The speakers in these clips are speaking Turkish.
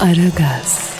Aragaz,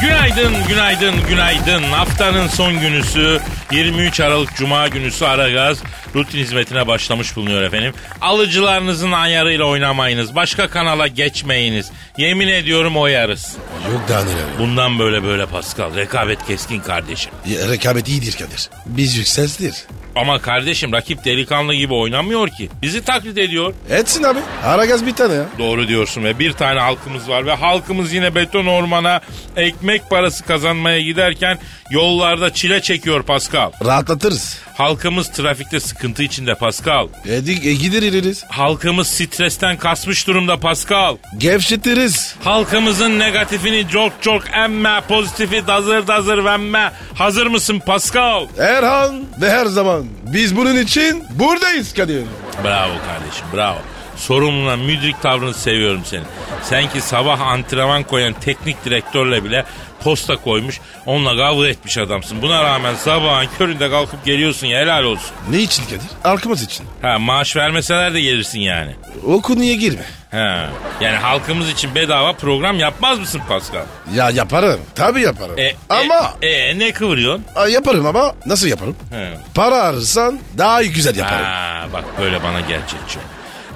Günaydın, günaydın, günaydın. Haftanın son günüsü 23 Aralık Cuma günüsü Aragaz rutin hizmetine başlamış bulunuyor efendim. Alıcılarınızın ayarıyla oynamayınız. Başka kanala geçmeyiniz. Yemin ediyorum oyarız. Yok daha neler. Bundan böyle böyle Pascal. Rekabet keskin kardeşim. Ya, rekabet iyidir Kadir. Biz yükseltir. Ama kardeşim rakip delikanlı gibi oynamıyor ki. Bizi taklit ediyor. Etsin abi. Aragaz bir tane ya. Doğru diyorsun ve bir tane halkımız var ve halkımız yine beton ormana ekmek parası kazanmaya giderken yollarda çile çekiyor Pascal. Rahatlatırız. Halkımız trafikte sıkıntı içinde Pascal. Edik e, gider ileriz. Halkımız stresten kasmış durumda Pascal. Gevşetiriz. Halkımızın negatifini çok çok emme, pozitifi dazır dazır vemme. Hazır mısın Pascal? Her an ve her zaman. Biz bunun için buradayız Kadir. Bravo kardeşim bravo. Sorumluluğuna müdrik tavrını seviyorum seni. Sen ki sabah antrenman koyan teknik direktörle bile posta koymuş onunla kavga etmiş adamsın. Buna rağmen sabahın köründe kalkıp geliyorsun ya helal olsun. Ne için Kadir? Halkımız için. Ha maaş vermeseler de gelirsin yani. O konuya girme. Ha. Yani halkımız için bedava program yapmaz mısın Pascal? Ya yaparım. Tabii yaparım. E, ama E, e, ne kıvırıyorsun? Aa, yaparım ama nasıl yaparım? He. Para ararsan daha güzel yaparım. Ha, bak böyle bana gerçekçi.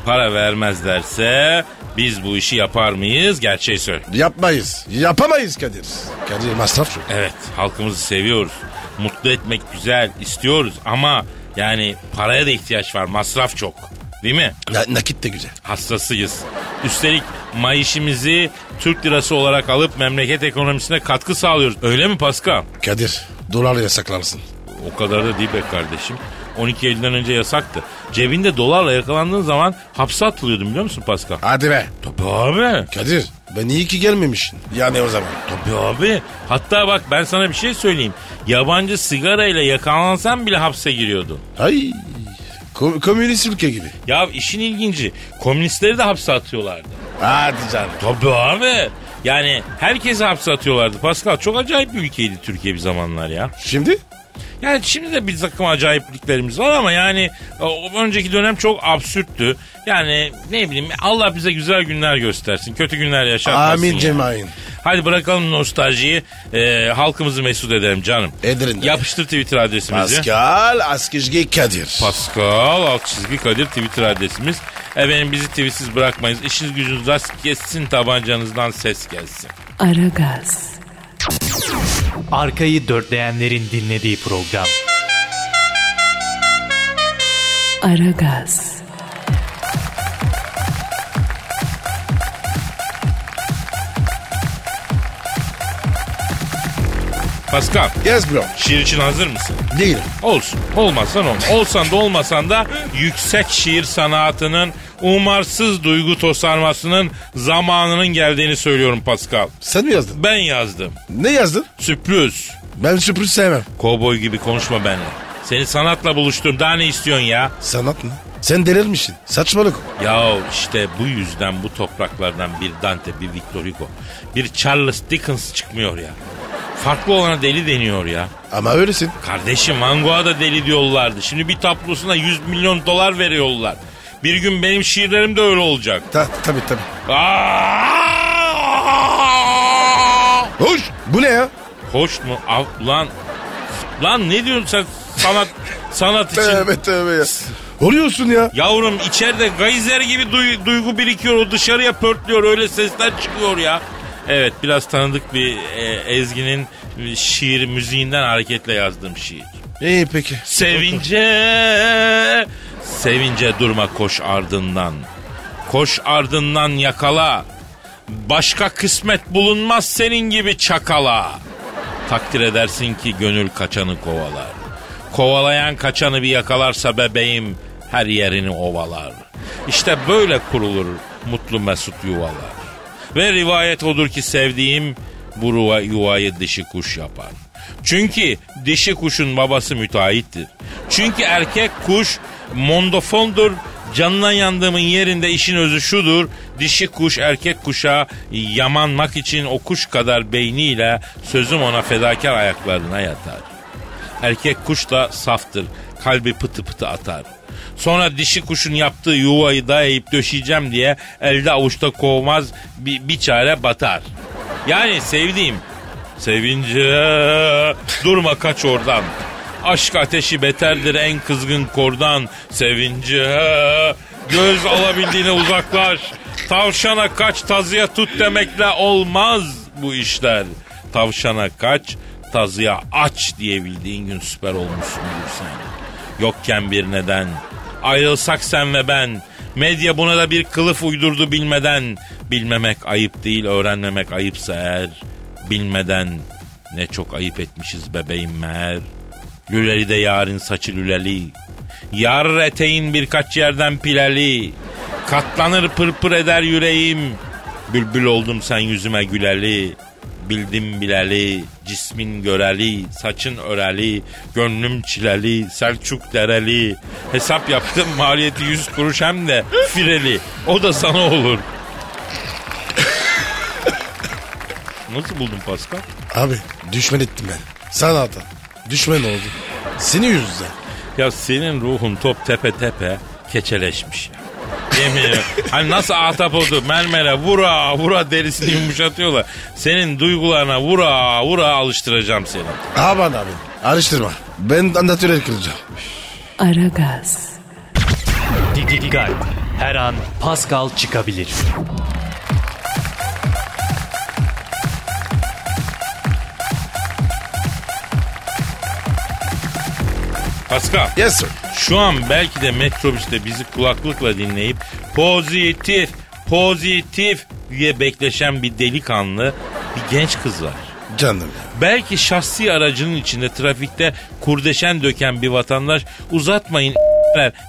Para vermezlerse biz bu işi yapar mıyız? Gerçeği söyle. Yapmayız. Yapamayız Kadir. Kadir masraf çok. Evet halkımızı seviyoruz. Mutlu etmek güzel istiyoruz ama yani paraya da ihtiyaç var masraf çok. Değil mi? Ya, nakit de güzel. Hastasıyız. Üstelik maişimizi Türk lirası olarak alıp memleket ekonomisine katkı sağlıyoruz. Öyle mi Pascal? Kadir dolar yasaklarsın. O kadar da değil be kardeşim. 12 Eylül'den önce yasaktı. Cebinde dolarla yakalandığın zaman hapse atılıyordun biliyor musun Pascal? Hadi be. Tabii abi. Kadir ben iyi ki gelmemişsin. Yani o zaman. Tabii abi. Hatta bak ben sana bir şey söyleyeyim. Yabancı sigarayla yakalansan bile hapse giriyordun. Ay ko- komünist ülke gibi. Ya işin ilginci komünistleri de hapse atıyorlardı. Hadi canım. Tabii abi. Yani herkesi hapse atıyorlardı. Pascal çok acayip bir ülkeydi Türkiye bir zamanlar ya. Şimdi? Yani şimdi de bir takım acayipliklerimiz var ama yani o önceki dönem çok absürttü. Yani ne bileyim Allah bize güzel günler göstersin. Kötü günler yaşatmasın. Amin ya. cemain. Hadi bırakalım nostaljiyi. Ee, halkımızı mesut edelim canım. Ederin de. Yapıştır Twitter adresimizi. Pascal Askizgi Kadir. Pascal alt çizgi Kadir Twitter adresimiz. Efendim bizi tweetsiz bırakmayınız. İşiniz gücünüz rast gelsin tabancanızdan ses gelsin. Aragaz, Arkayı dörtleyenlerin dinlediği program. Aragaz, Pascal Yes bro. şiir için hazır mısın? Değilim. Olsun. Olmazsan olma. Olsan da olmasan da yüksek şiir sanatının umarsız duygu tosarmasının zamanının geldiğini söylüyorum Pascal. Sen mi yazdın? Ben yazdım. Ne yazdın? Sürpriz. Ben sürpriz sevmem. Kovboy gibi konuşma benimle. Seni sanatla buluşturum. Daha ne istiyorsun ya? Sanat mı? Sen delirmişsin. Saçmalık. Ya işte bu yüzden bu topraklardan bir Dante, bir Victor Hugo, bir Charles Dickens çıkmıyor ya. Farklı olana deli deniyor ya. Ama öylesin. Kardeşim Van Gogh'a da deli diyorlardı. Şimdi bir tablosuna 100 milyon dolar veriyorlar. Bir gün benim şiirlerim de öyle olacak. Ta, tabii tabii. Aa! Hoş. Bu ne ya? Hoş mu? Av, lan, lan ne diyorsun sen sanat sanat için? Tövbe tövbe ya. Oluyorsun ya. Yavrum içeride gayzer gibi duy- duygu birikiyor o dışarıya pörtlüyor öyle sesler çıkıyor ya. Evet biraz tanıdık bir e, Ezgi'nin şiir müziğinden hareketle yazdığım şiir. İyi peki. Sevince, sevince durma koş ardından. Koş ardından yakala. Başka kısmet bulunmaz senin gibi çakala. Takdir edersin ki gönül kaçanı kovalar. Kovalayan kaçanı bir yakalarsa bebeğim her yerini ovalar. İşte böyle kurulur mutlu mesut yuvalar. Ve rivayet odur ki sevdiğim bu yuvayı dişi kuş yapar. Çünkü dişi kuşun babası müteahhittir. Çünkü erkek kuş mondofondur. Canına yandığımın yerinde işin özü şudur. Dişi kuş erkek kuşa yamanmak için o kuş kadar beyniyle sözüm ona fedakar ayaklarına yatar. Erkek kuş da saftır. Kalbi pıtı pıtı atar. Sonra dişi kuşun yaptığı yuvayı dayayıp döşeyeceğim diye elde avuçta kovmaz bir, bir çare batar. Yani sevdiğim sevince durma kaç oradan. Aşk ateşi beterdir en kızgın kordan. Sevince göz alabildiğine uzaklaş. Tavşana kaç tazıya tut demekle olmaz bu işler. Tavşana kaç tazıya aç diyebildiğin gün süper olmuşsundur sen. Yokken bir neden. Ayrılsak sen ve ben. Medya buna da bir kılıf uydurdu bilmeden. Bilmemek ayıp değil öğrenmemek ayıpsa eğer. Bilmeden ne çok ayıp etmişiz bebeğim meğer. Lüleli de yarın saçı lüleli. Yar eteğin birkaç yerden pileli. Katlanır pırpır eder yüreğim. Bülbül oldum sen yüzüme güleli. Bildim bileli, cismin göreli, saçın öreli, gönlüm çileli, Selçuk dereli. Hesap yaptım maliyeti yüz kuruş hem de fireli. O da sana olur. Nasıl buldun Pascal? Abi düşman ettim ben. Sana hata. Düşman oldu. Senin yüzünden. Ya senin ruhun top tepe tepe keçeleşmiş ya. Yemin ederim. Hani nasıl ahtapotu mermere vura vura derisini yumuşatıyorlar. Senin duygularına vura vura alıştıracağım seni. Aman abi. Araştırma. Ben anlatörel kılacağım. Aragaz, Dikkat. Her an Pascal çıkabilir. Pascal Yes sir. Şu an belki de metrobüste bizi kulaklıkla dinleyip pozitif pozitif diye bekleşen bir delikanlı bir genç kız var. Canım ya. Belki şahsi aracının içinde trafikte kurdeşen döken bir vatandaş uzatmayın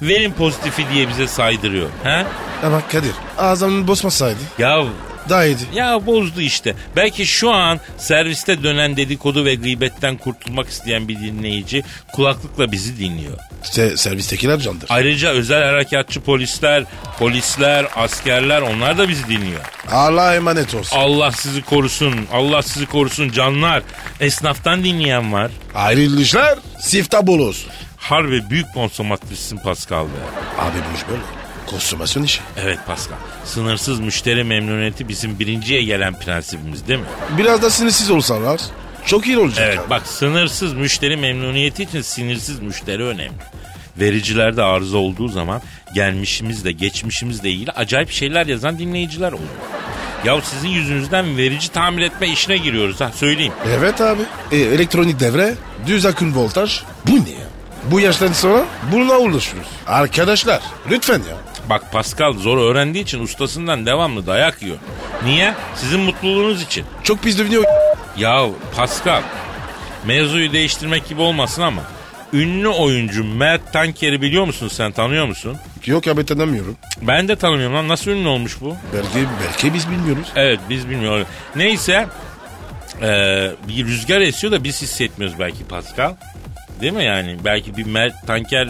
verin pozitifi diye bize saydırıyor. He? Ama Kadir ağzını bozmasaydı Ya daha iyiydi. ya bozdu işte. Belki şu an serviste dönen dedikodu ve gıybetten kurtulmak isteyen bir dinleyici kulaklıkla bizi dinliyor. İşte servistekiler candır. Ayrıca özel harekatçı polisler, polisler, askerler onlar da bizi dinliyor. Allah'a emanet olsun. Allah sizi korusun, Allah sizi korusun canlar. Esnaftan dinleyen var. Ayrılı işler sifta bol olsun. Harbi büyük konsomatrissin Pascal be. Abi bu iş böyle. Konsumasyon işi. Evet Pascal. Sınırsız müşteri memnuniyeti bizim birinciye gelen prensibimiz değil mi? Biraz da sinirsiz olsalar çok iyi olacak. Evet abi. bak sınırsız müşteri memnuniyeti için sinirsiz müşteri önemli. Vericilerde arıza olduğu zaman gelmişimizle geçmişimizle ilgili acayip şeyler yazan dinleyiciler oluyor. Ya sizin yüzünüzden verici tamir etme işine giriyoruz ha söyleyeyim. Evet abi. E, elektronik devre, düz akım voltaj. Bu ne? Bu yaştan sonra bununla uğraşıyoruz. Arkadaşlar lütfen ya. Bak Pascal zor öğrendiği için ustasından devamlı dayak yiyor. Niye? Sizin mutluluğunuz için. Çok pis dövünüyor. Ya Pascal mevzuyu değiştirmek gibi olmasın ama ünlü oyuncu Mert Tanker'i biliyor musun sen tanıyor musun? Yok abi tanımıyorum. Ben de tanımıyorum lan nasıl ünlü olmuş bu? Belki, belki biz bilmiyoruz. Evet biz bilmiyoruz. Neyse eee, bir rüzgar esiyor da biz hissetmiyoruz belki Pascal. Değil mi yani? Belki bir Mert Tanker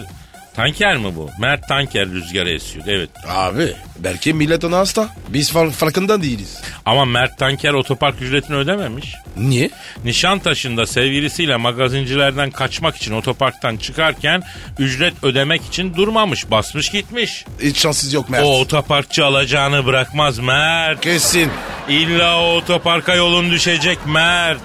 Tanker mi bu? Mert Tanker rüzgar esiyor. Evet. Abi belki millet ona hasta. Biz far- farkında değiliz. Ama Mert Tanker otopark ücretini ödememiş. Niye? Nişantaşı'nda sevgilisiyle magazincilerden kaçmak için otoparktan çıkarken ücret ödemek için durmamış. Basmış gitmiş. Hiç şanssız yok Mert. O otoparkçı alacağını bırakmaz Mert. Kesin. İlla o otoparka yolun düşecek Mert.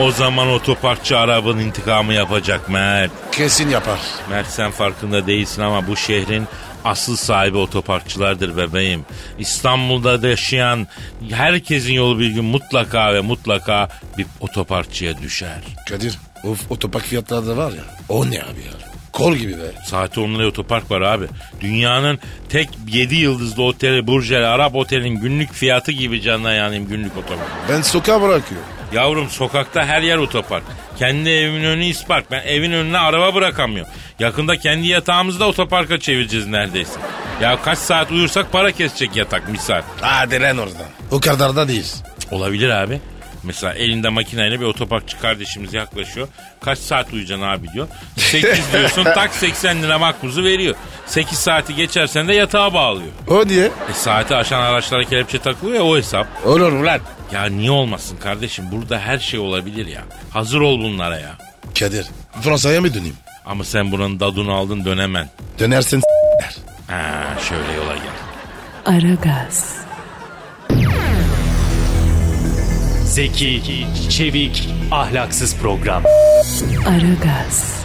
O zaman otoparkçı Arap'ın intikamı yapacak Mert. Kesin yapar. Mert sen farkında değilsin ama bu şehrin asıl sahibi otoparkçılardır bebeğim. İstanbul'da da yaşayan herkesin yolu bir gün mutlaka ve mutlaka bir otoparkçıya düşer. Kadir of otopark fiyatları da var ya. O ne abi ya? Kol gibi be. Saati 10 liraya otopark var abi. Dünyanın tek 7 yıldızlı oteli Burj El Arab Otel'in günlük fiyatı gibi canına yanayım günlük otopark. Ben sokağa bırakıyorum. Yavrum sokakta her yer otopark. Kendi evimin önü ispark. Ben evin önüne araba bırakamıyorum. Yakında kendi yatağımızı da otoparka çevireceğiz neredeyse. Ya kaç saat uyursak para kesecek yatak misal. Hadi lan oradan. O kadar da değil. Olabilir abi. Mesela elinde makineyle bir otoparkçı kardeşimiz yaklaşıyor. Kaç saat uyuyacaksın abi diyor. 8 diyorsun tak 80 lira makbuzu veriyor. 8 saati geçersen de yatağa bağlıyor. O diye. E saati aşan araçlara kelepçe takılıyor ya o hesap. Olur ulan. Ya niye olmasın kardeşim burada her şey olabilir ya. Hazır ol bunlara ya. Kadir Fransa'ya mı döneyim? Ama sen buranın dadını aldın dönemen. Dönersen s**ler. Ha şöyle yola gel. Aragaz, Zeki, çevik, ahlaksız program. Aragaz,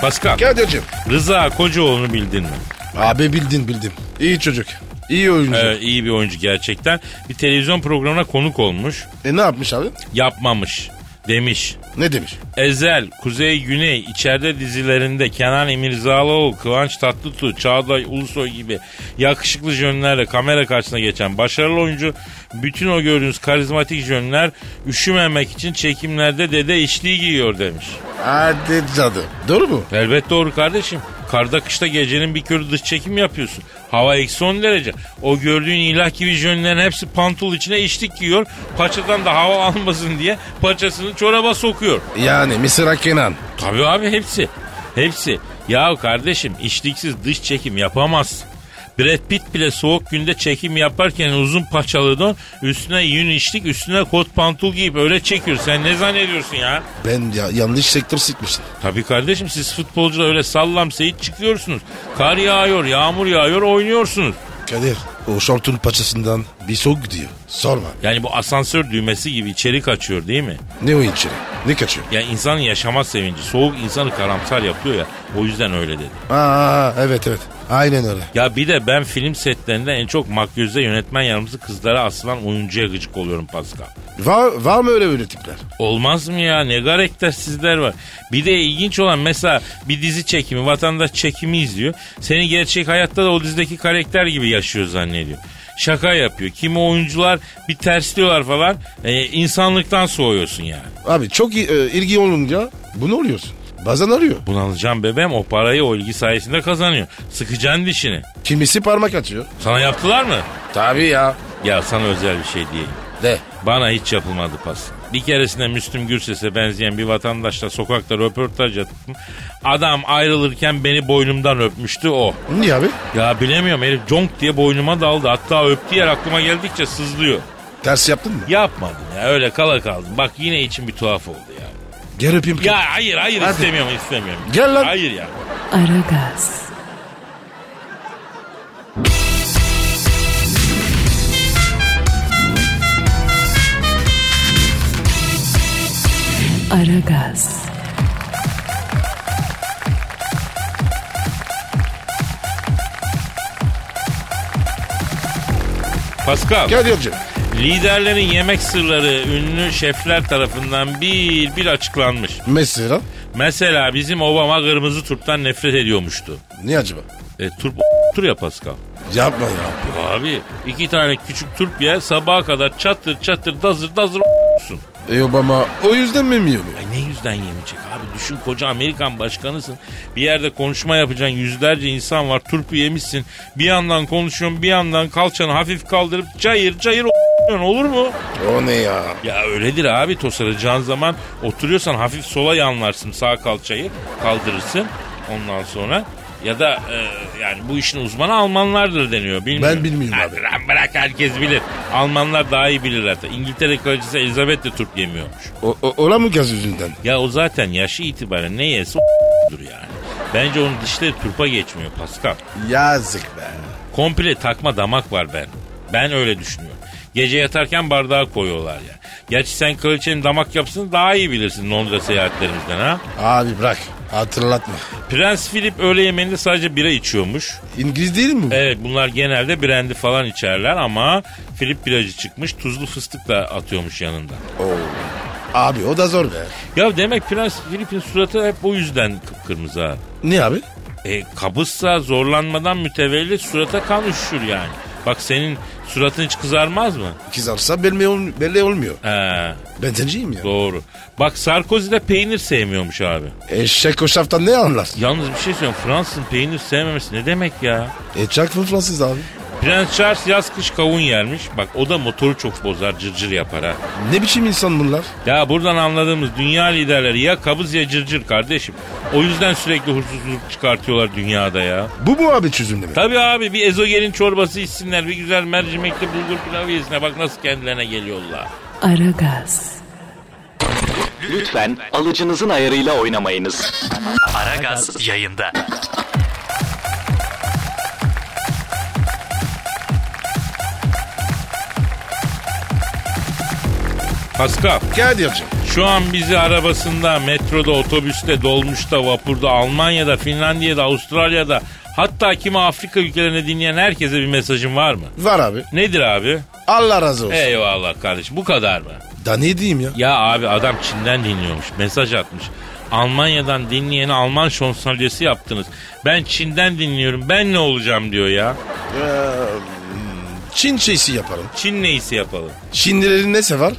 Pascal, Kadir'cim. Rıza Kocaoğlu'nu bildin mi? Abi bildin bildim. İyi çocuk. İyi oyuncu. Ee, iyi bir oyuncu gerçekten. Bir televizyon programına konuk olmuş. E ne yapmış abi? Yapmamış. Demiş. Ne demiş? Ezel, Kuzey Güney, içeride dizilerinde Kenan İmirzalıoğlu, Kıvanç Tatlıtuğ, Çağatay Ulusoy gibi yakışıklı jönlerle kamera karşısına geçen başarılı oyuncu bütün o gördüğünüz karizmatik jönler üşümemek için çekimlerde dede içliği giyiyor demiş. Hadi cadı. Doğru mu? Elbet doğru kardeşim. Karda kışta gecenin bir körü dış çekim yapıyorsun. Hava eksi 10 derece. O gördüğün ilah gibi jönlerin hepsi pantul içine içlik giyiyor. Paçadan da hava almasın diye paçasını çoraba sokuyor. Yani Mısır Kenan. Tabii abi hepsi. Hepsi. Ya kardeşim içliksiz dış çekim yapamazsın. Brad Pitt bile soğuk günde çekim yaparken uzun paçalı don, üstüne yün içlik, üstüne kot pantul giyip öyle çekiyor. Sen ne zannediyorsun ya? Ben ya, yanlış sektör sıkmışım. Tabii kardeşim siz futbolcular öyle sallam seyit çıkıyorsunuz. Kar yağıyor, yağmur yağıyor, oynuyorsunuz. Kadir o şortun paçasından bir soğuk gidiyor. Sorma. Yani bu asansör düğmesi gibi içeri kaçıyor değil mi? Ne o içeri? Ne kaçıyor? Ya insanın yaşama sevinci. Soğuk insanı karamsar yapıyor ya. O yüzden öyle dedi. Aa evet evet. Aynen öyle. Ya bir de ben film setlerinde en çok makyözde yönetmen yardımcısı kızlara asılan oyuncuya gıcık oluyorum Pascal. Var, var mı öyle öyle tipler? Olmaz mı ya? Ne karaktersizler var. Bir de ilginç olan mesela bir dizi çekimi, vatandaş çekimi izliyor. Seni gerçek hayatta da o dizideki karakter gibi yaşıyor zannediyor. Şaka yapıyor. Kimi oyuncular bir tersliyorlar falan. Ee, insanlıktan soğuyorsun yani. Abi çok e, ilgi olunca bunu oluyorsun. Bazen arıyor. Bunalacağım bebeğim o parayı o ilgi sayesinde kazanıyor. Sıkacaksın dişini. Kimisi parmak atıyor. Sana yaptılar mı? Tabii ya. Ya sana özel bir şey değil. De. Bana hiç yapılmadı pas. Bir keresinde Müslüm Gürses'e benzeyen bir vatandaşla sokakta röportaj yaptım. Adam ayrılırken beni boynumdan öpmüştü o. Niye abi? Ya bilemiyorum herif conk diye boynuma daldı. Hatta öptü yer aklıma geldikçe sızlıyor. Ters yaptın mı? Yapmadım ya öyle kala kaldım. Bak yine için bir tuhaf oldu ya. Gel öpeyim. Ya hayır hayır Hadi. istemiyorum istemiyorum. Gel lan. Hayır ya. Aragaz. Aragaz, Pascal. Gel Yolcu. Liderlerin yemek sırları ünlü şefler tarafından bir bir açıklanmış. Mesela Mesela bizim Obama kırmızı turptan nefret ediyormuştu. ne acaba? E, turp tur ya Pascal. Yapma ya. Abi iki tane küçük turp ye sabaha kadar çatır çatır dazır dazır olsun. E Obama o yüzden mi yemiyor? Ay ne yüzden yemeyecek abi düşün koca Amerikan başkanısın. Bir yerde konuşma yapacaksın yüzlerce insan var turpu yemişsin. Bir yandan konuşuyorsun bir yandan kalçanı hafif kaldırıp cayır cayır o- olur mu? O ne ya? Ya öyledir abi tosaracağın zaman oturuyorsan hafif sola yanlarsın sağ kalçayı kaldırırsın ondan sonra ya da e, yani bu işin uzmanı Almanlardır deniyor. Bilmiyorum. Ben bilmiyorum abi. lan bırak herkes bilir. Almanlar daha iyi bilirler. İngiltere kraliçesi Elizabeth de turp yemiyormuş. O, o, ola mı gaz yüzünden? Ya o zaten yaşı itibaren ne yese o**dur yani. Bence onun dişleri turpa geçmiyor Pascal. Yazık be. Komple takma damak var ben. Ben öyle düşünüyorum. Gece yatarken bardağa koyuyorlar ya. Gerçi sen kraliçenin damak yapısını daha iyi bilirsin Londra seyahatlerimizden ha. Abi bırak. Hatırlatma. Prens Philip öğle yemeğinde sadece bira içiyormuş. İngiliz değil mi bu? Evet bunlar genelde brandy falan içerler ama Philip biracı çıkmış tuzlu fıstık da atıyormuş yanında. Oo. Abi o da zor be. Ya demek Prens Philip'in suratı hep o yüzden kıpkırmızı ha. Ne abi? E kabızsa zorlanmadan mütevellit surata kan üşür yani. Bak senin suratın hiç kızarmaz mı? Kızarsa belli, ol, belli olmuyor. He Ben zenciyim ya. doğru. Bak Sarkozy de peynir sevmiyormuş abi. Eşek o şaftan ne anlar? Yalnız bir şey söyleyeyim Fransızın peynir sevmemesi ne demek ya? E çak Fransız abi? Prens Charles yaz kış kavun yermiş. Bak o da motoru çok bozar cırcır yapar ha. Ne biçim insan bunlar? Ya buradan anladığımız dünya liderleri ya kabız ya cırcır kardeşim. O yüzden sürekli huzursuzluk çıkartıyorlar dünyada ya. Bu mu abi çözümleme? Tabii abi bir ezogelin çorbası içsinler. Bir güzel mercimekli bulgur pilavı yesinler. Bak nasıl kendilerine geliyorlar. Aragaz, Lütfen alıcınızın ayarıyla oynamayınız. Aragaz yayında. Pascal Kadir'cim. şu an bizi arabasında, metroda, otobüste, dolmuşta, vapurda, Almanya'da, Finlandiya'da, Avustralya'da hatta kimi Afrika ülkelerine dinleyen herkese bir mesajın var mı? Var abi. Nedir abi? Allah razı olsun. Eyvallah kardeşim bu kadar mı? Da ne diyeyim ya? Ya abi adam Çin'den dinliyormuş. Mesaj atmış. Almanya'dan dinleyeni Alman şonsalyesi yaptınız. Ben Çin'den dinliyorum. Ben ne olacağım diyor ya. Ee, Çin şeysi yaparım. Çin neyse yapalım. Çinlilerin nesi var?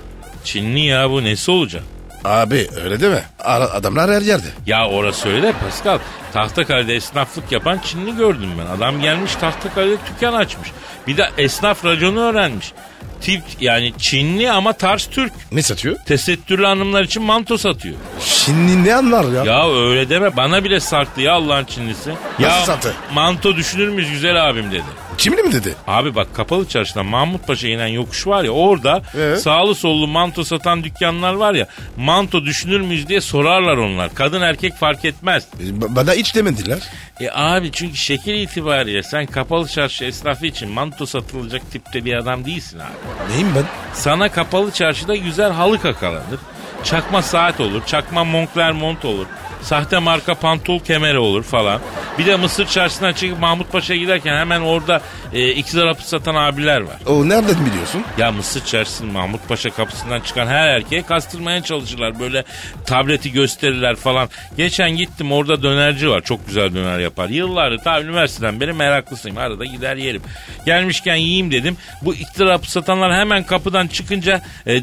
Çinli ya bu nesi olacak? Abi öyle deme. Ara- adamlar her yerde. Ya orası öyle Pascal. Tahtakale'de esnaflık yapan Çinli gördüm ben. Adam gelmiş Tahtakale'de dükkan açmış. Bir de esnaf raconu öğrenmiş. Tip yani Çinli ama tars Türk. Ne satıyor? Tesettürlü hanımlar için manto satıyor. Çinli ne anlar ya? Ya öyle deme bana bile sarktı ya Allah'ın Çinlisi. ya sattı? manto düşünür müyüz güzel abim dedi. Çimli mi dedi? Abi bak kapalı çarşıdan Mahmut Paşa inen yokuş var ya orada Evet. sağlı sollu manto satan dükkanlar var ya manto düşünür müyüz diye sorarlar onlar. Kadın erkek fark etmez. E, ba- Bana hiç demediler. E abi çünkü şekil itibariyle sen kapalı çarşı esnafı için manto satılacak tipte bir adam değilsin abi. Neyim ben? Sana kapalı çarşıda güzel halı kakalanır. Çakma saat olur, çakma Moncler mont olur. Sahte marka pantol kemeri olur falan. Bir de Mısır çarşısına çıkıp Mahmut Paşa'ya giderken hemen orada e, iktidar hapı satan abiler var. O nereden biliyorsun? Ya Mısır çarşısının Mahmut Paşa kapısından çıkan her erkeğe kastırmaya çalışırlar. Böyle tableti gösterirler falan. Geçen gittim orada dönerci var. Çok güzel döner yapar. Yıllardır ta üniversiteden beri meraklısıyım. Arada gider yerim. Gelmişken yiyeyim dedim. Bu iktidar hapı satanlar hemen kapıdan çıkınca e,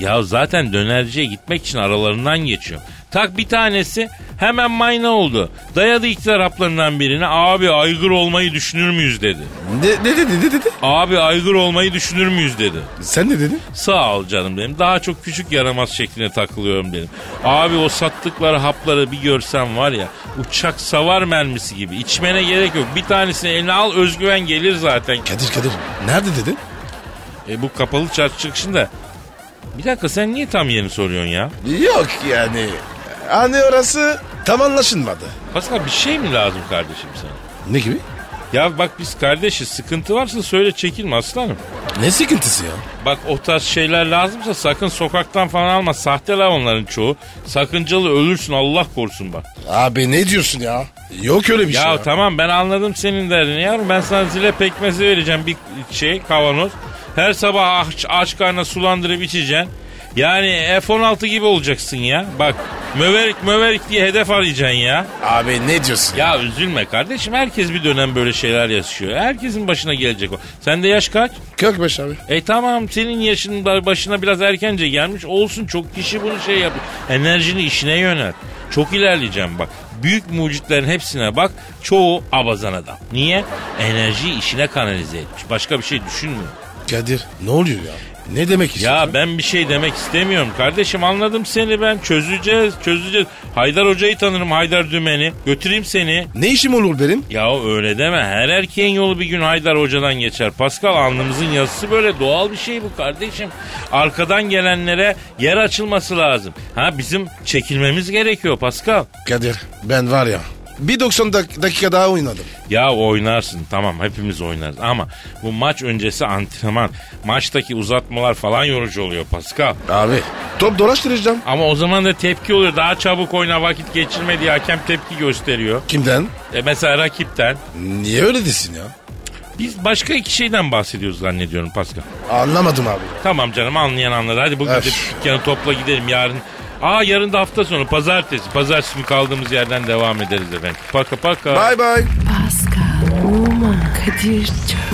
ya zaten dönerciye gitmek için aralarından geçiyorum. Tak bir tanesi hemen mayna oldu. Dayadı iktidar haplarından birine abi aygır olmayı düşünür müyüz dedi. Ne, ne dedi ne dedi? Abi aygır olmayı düşünür müyüz dedi. Sen ne dedin? Sağ ol canım dedim. Daha çok küçük yaramaz şekline takılıyorum dedim. Abi o sattıkları hapları bir görsem var ya uçak savar mermisi gibi. İçmene gerek yok. Bir tanesini eline al özgüven gelir zaten. Kadir Kadir. Nerede dedin? E, bu kapalı çarşı çıkışında. Bir dakika sen niye tam yerini soruyorsun ya? Yok yani. Hani orası tam anlaşılmadı. Pascal bir şey mi lazım kardeşim sana? Ne gibi? Ya bak biz kardeşiz sıkıntı varsa söyle çekinme aslanım. Ne sıkıntısı ya? Bak o tarz şeyler lazımsa sakın sokaktan falan alma. Sahteler onların çoğu. Sakıncalı ölürsün Allah korusun bak. Abi ne diyorsun ya? Yok öyle bir Ya, şey ya. tamam ben anladım senin derdini yavrum. Ben sana zile pekmezi vereceğim bir şey kavanoz. Her sabah aç, aç karnına sulandırıp içeceksin. Yani F-16 gibi olacaksın ya. Bak möverik möverik diye hedef arayacaksın ya. Abi ne diyorsun? Ya üzülme kardeşim herkes bir dönem böyle şeyler yaşıyor. Herkesin başına gelecek o. Sende yaş kaç? 45 abi. E tamam senin yaşın da başına biraz erkence gelmiş. Olsun çok kişi bunu şey yapıyor. Enerjini işine yönelt. Çok ilerleyeceğim bak. Büyük mucitlerin hepsine bak. Çoğu abazan adam. Niye? Enerjiyi işine kanalize etmiş. Başka bir şey düşünmüyor. Kadir ne oluyor ya? Ne demek istiyorsun? Ya ben bir şey demek istemiyorum. Kardeşim anladım seni ben. Çözeceğiz, çözeceğiz. Haydar Hoca'yı tanırım, Haydar Dümen'i. Götüreyim seni. Ne işim olur benim? Ya öyle deme. Her erkeğin yolu bir gün Haydar Hoca'dan geçer. Pascal alnımızın yazısı böyle doğal bir şey bu kardeşim. Arkadan gelenlere yer açılması lazım. Ha bizim çekilmemiz gerekiyor Pascal. Kadir ben var ya bir 90 dak- dakika daha oynadım. Ya oynarsın tamam hepimiz oynarız ama bu maç öncesi antrenman. Maçtaki uzatmalar falan yorucu oluyor Pascal. Abi top dolaştıracağım. Ama o zaman da tepki oluyor. Daha çabuk oyna vakit geçirme diye hakem tepki gösteriyor. Kimden? E mesela rakipten. Niye öyle desin ya? Biz başka iki şeyden bahsediyoruz zannediyorum Pascal. Anlamadım abi. Tamam canım anlayan anladı. Hadi bugün de Öf. dükkanı topla gidelim. Yarın Aa yarın da hafta sonu pazartesi. Pazartesi günü kaldığımız yerden devam ederiz efendim. Paka paka. Bye bye. Pascal, Oman, Kadir çok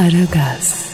Aragaz.